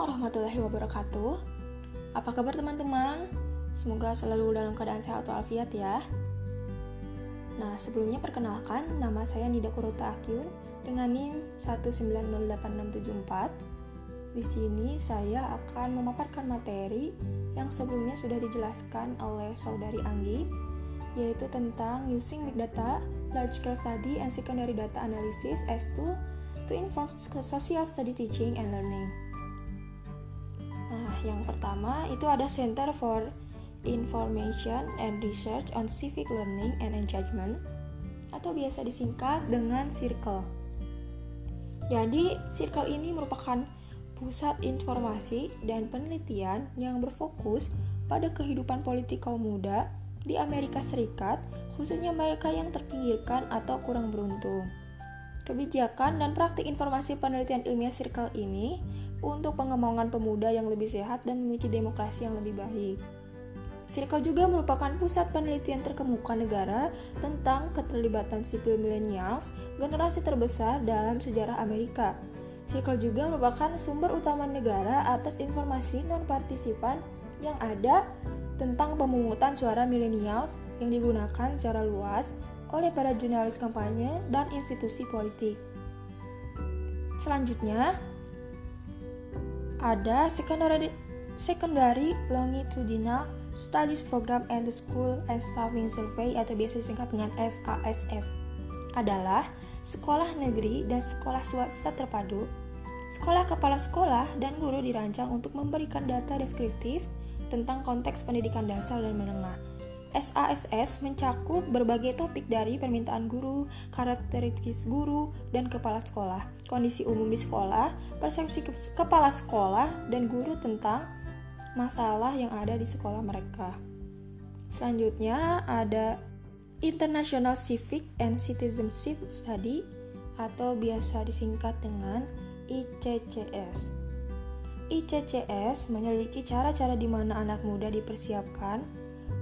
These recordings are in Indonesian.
warahmatullahi wabarakatuh. Apa kabar teman-teman? Semoga selalu dalam keadaan sehat walafiat ya. Nah, sebelumnya perkenalkan nama saya Nida Kurota Akyun dengan NIM 1908674. Di sini saya akan memaparkan materi yang sebelumnya sudah dijelaskan oleh saudari Anggi, yaitu tentang using big data, large scale study, and secondary data analysis as to to inform social study teaching and learning. Yang pertama itu ada Center for Information and Research on Civic Learning and Engagement atau biasa disingkat dengan Circle. Jadi, Circle ini merupakan pusat informasi dan penelitian yang berfokus pada kehidupan politik kaum muda di Amerika Serikat, khususnya mereka yang terpinggirkan atau kurang beruntung. Kebijakan dan praktik informasi penelitian ilmiah Circle ini untuk pengembangan pemuda yang lebih sehat dan memiliki demokrasi yang lebih baik. Circle juga merupakan pusat penelitian terkemuka negara tentang keterlibatan sipil millennials, generasi terbesar dalam sejarah Amerika. Circle juga merupakan sumber utama negara atas informasi non-partisipan yang ada tentang pemungutan suara millennials yang digunakan secara luas oleh para jurnalis kampanye dan institusi politik. Selanjutnya, ada secondary, secondary longitudinal studies program and the school and staffing survey atau biasa disingkat dengan SASS adalah sekolah negeri dan sekolah swasta terpadu. Sekolah kepala sekolah dan guru dirancang untuk memberikan data deskriptif tentang konteks pendidikan dasar dan menengah SASS mencakup berbagai topik dari permintaan guru, karakteristik guru, dan kepala sekolah, kondisi umum di sekolah, persepsi ke kepala sekolah, dan guru tentang masalah yang ada di sekolah mereka. Selanjutnya ada International Civic and Citizenship Study atau biasa disingkat dengan ICCS. ICCS menyelidiki cara-cara di mana anak muda dipersiapkan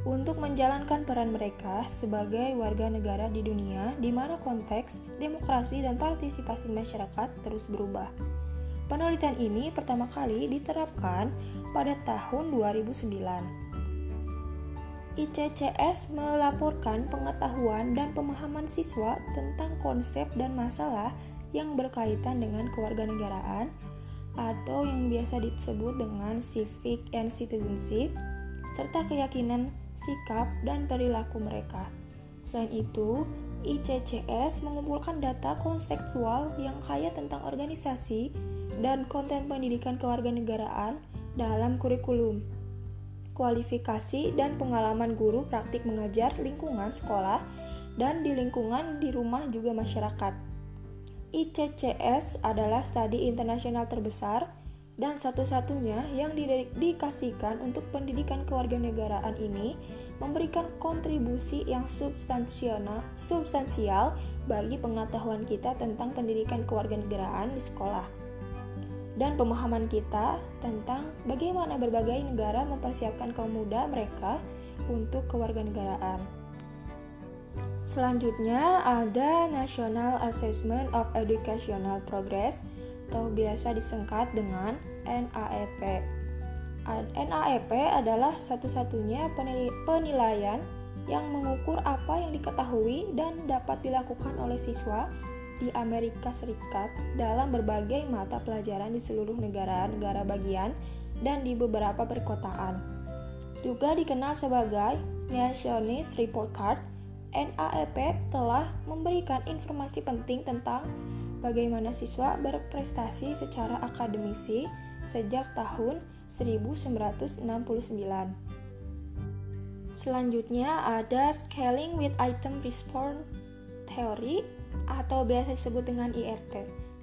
untuk menjalankan peran mereka sebagai warga negara di dunia di mana konteks demokrasi dan partisipasi masyarakat terus berubah. Penelitian ini pertama kali diterapkan pada tahun 2009. ICCS melaporkan pengetahuan dan pemahaman siswa tentang konsep dan masalah yang berkaitan dengan kewarganegaraan atau yang biasa disebut dengan civic and citizenship serta keyakinan sikap, dan perilaku mereka. Selain itu, ICCS mengumpulkan data kontekstual yang kaya tentang organisasi dan konten pendidikan kewarganegaraan dalam kurikulum, kualifikasi dan pengalaman guru praktik mengajar lingkungan sekolah dan di lingkungan di rumah juga masyarakat. ICCS adalah studi internasional terbesar dan satu-satunya yang didedikasikan untuk pendidikan kewarganegaraan ini memberikan kontribusi yang substansial bagi pengetahuan kita tentang pendidikan kewarganegaraan di sekolah dan pemahaman kita tentang bagaimana berbagai negara mempersiapkan kaum muda mereka untuk kewarganegaraan. Selanjutnya ada National Assessment of Educational Progress atau biasa disingkat dengan NAEP. NAEP adalah satu-satunya penilaian yang mengukur apa yang diketahui dan dapat dilakukan oleh siswa di Amerika Serikat dalam berbagai mata pelajaran di seluruh negara-negara bagian dan di beberapa perkotaan. Juga dikenal sebagai Nationalist Report Card, NAEP telah memberikan informasi penting tentang bagaimana siswa berprestasi secara akademisi sejak tahun 1969. Selanjutnya ada Scaling with Item Response Theory atau biasa disebut dengan IRT.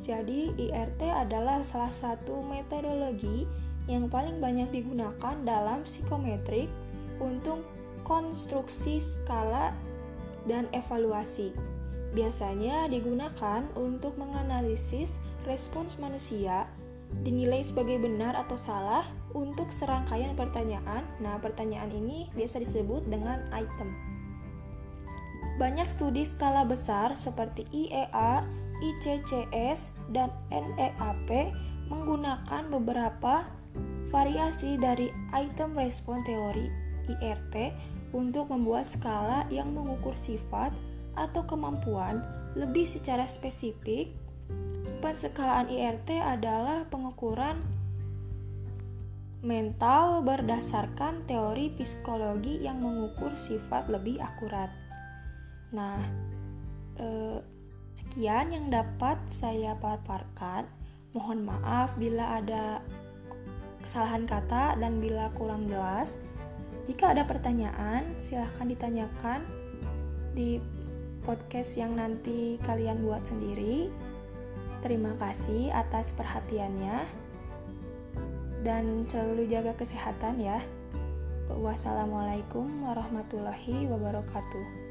Jadi IRT adalah salah satu metodologi yang paling banyak digunakan dalam psikometrik untuk konstruksi skala dan evaluasi biasanya digunakan untuk menganalisis respons manusia, dinilai sebagai benar atau salah untuk serangkaian pertanyaan. Nah, pertanyaan ini biasa disebut dengan item. Banyak studi skala besar seperti IEA, ICCS, dan NEAP menggunakan beberapa variasi dari item respon teori IRT untuk membuat skala yang mengukur sifat atau kemampuan lebih secara spesifik. Penskalaan IRT adalah pengukuran mental berdasarkan teori psikologi yang mengukur sifat lebih akurat. Nah, eh, sekian yang dapat saya paparkan. Mohon maaf bila ada kesalahan kata dan bila kurang jelas. Jika ada pertanyaan, silahkan ditanyakan di podcast yang nanti kalian buat sendiri. Terima kasih atas perhatiannya dan selalu jaga kesehatan ya. Wassalamualaikum warahmatullahi wabarakatuh.